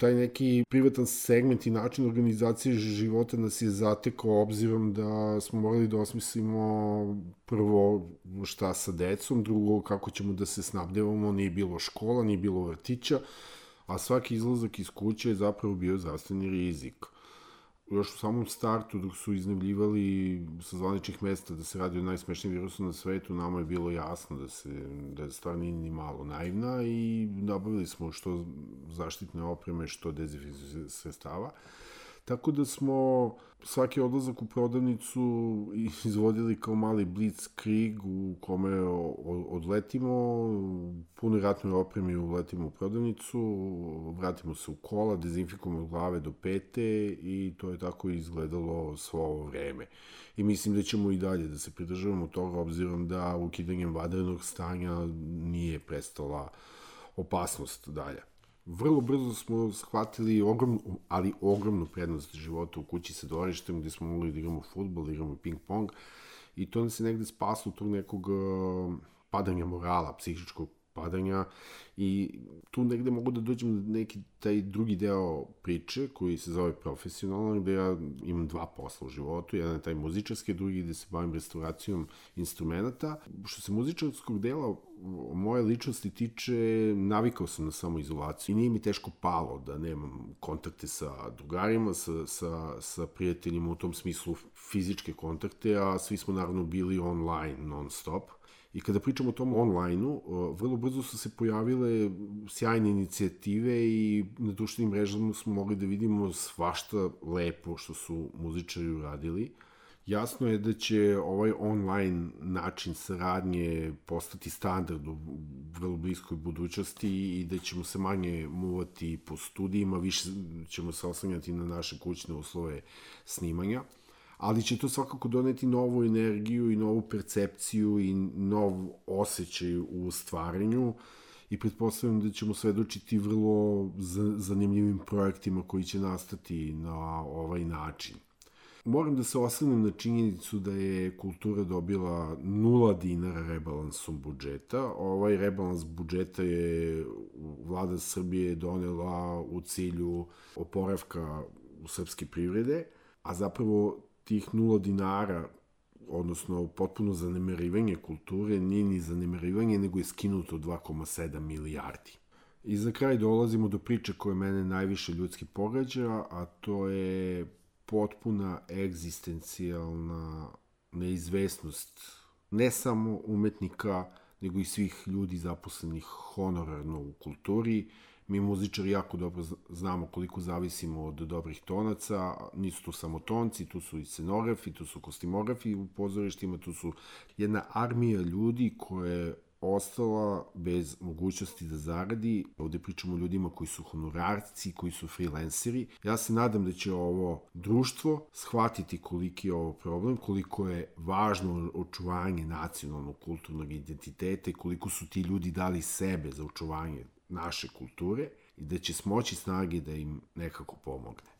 taj neki privatan segment i način organizacije života nas je zatekao obzirom da smo morali da osmislimo prvo šta sa decom, drugo kako ćemo da se snabdevamo, nije bilo škola, nije bilo vrtića, a svaki izlazak iz kuće je zapravo bio zdravstveni rizik još u samom startu dok su iznevljivali sa zvaničnih mesta da se radi o najsmešnijim virusu na svetu, nama je bilo jasno da se da je stvar nije ni malo naivna i nabavili smo što zaštitne opreme, što dezinfekcijne sredstava. Tako da smo svaki odlazak u prodavnicu izvodili kao mali blitzkrieg u kome odletimo, puno ratnoj opremi uletimo u prodavnicu, vratimo se u kola, dezinfikujemo glave do pete i to je tako izgledalo svo ovo vreme. I mislim da ćemo i dalje da se pridržavamo toga obzirom da ukidanjem vadenog stanja nije prestala opasnost dalja vrlo brzo smo shvatili ogrom, ali ogromnu prednost života u kući sa dvorištem gde smo mogli da igramo futbol, da igramo ping-pong i to nas je negde spaslo tog nekog uh, padanja morala, psihičkog padanja i tu negde mogu da dođem na neki taj drugi deo priče koji se zove profesionalno, gde ja imam dva posla u životu, jedan je taj muzičarski, drugi gde se bavim restauracijom instrumenta. Što se muzičarskog dela moje ličnosti tiče, navikao sam na samoizolaciju i nije mi teško palo da nemam kontakte sa drugarima, sa, sa, sa prijateljima u tom smislu fizičke kontakte, a svi smo naravno bili online non stop I kada pričamo o tom online-u, vrlo brzo su se pojavile sjajne inicijative i na društvenim mrežama smo mogli da vidimo svašta lepo što su muzičari uradili. Jasno je da će ovaj online način saradnje postati standard u vrlo bliskoj budućnosti i da ćemo se manje muvati po studijima, više ćemo se oslanjati na naše kućne uslove snimanja ali će to svakako doneti novu energiju i novu percepciju i nov osjećaj u stvaranju i pretpostavljam da ćemo svedočiti vrlo zanimljivim projektima koji će nastati na ovaj način. Moram da se osvrnem na činjenicu da je kultura dobila nula dinara rebalansom budžeta. Ovaj rebalans budžeta je vlada Srbije donela u cilju oporavka u srpske privrede, a zapravo tih nula dinara, odnosno potpuno zanemarivanje kulture, nije ni zanemarivanje, nego je skinuto 2,7 milijardi. I za kraj dolazimo do priče koje mene najviše ljudski pogađa, a to je potpuna egzistencijalna neizvesnost ne samo umetnika, nego i svih ljudi zaposlenih honorarno u kulturi, Mi muzičari jako dobro znamo koliko zavisimo od dobrih tonaca, nisu tu samo tonci, tu su i scenografi, tu su kostimografi u pozorištima, tu su jedna armija ljudi koje ostala bez mogućnosti da zaradi. Ovde pričamo o ljudima koji su honorarci, koji su freelanceri. Ja se nadam da će ovo društvo shvatiti koliki je ovo problem, koliko je važno očuvanje nacionalnog kulturnog identiteta i koliko su ti ljudi dali sebe za očuvanje naše kulture i da će smoći snage da im nekako pomogne.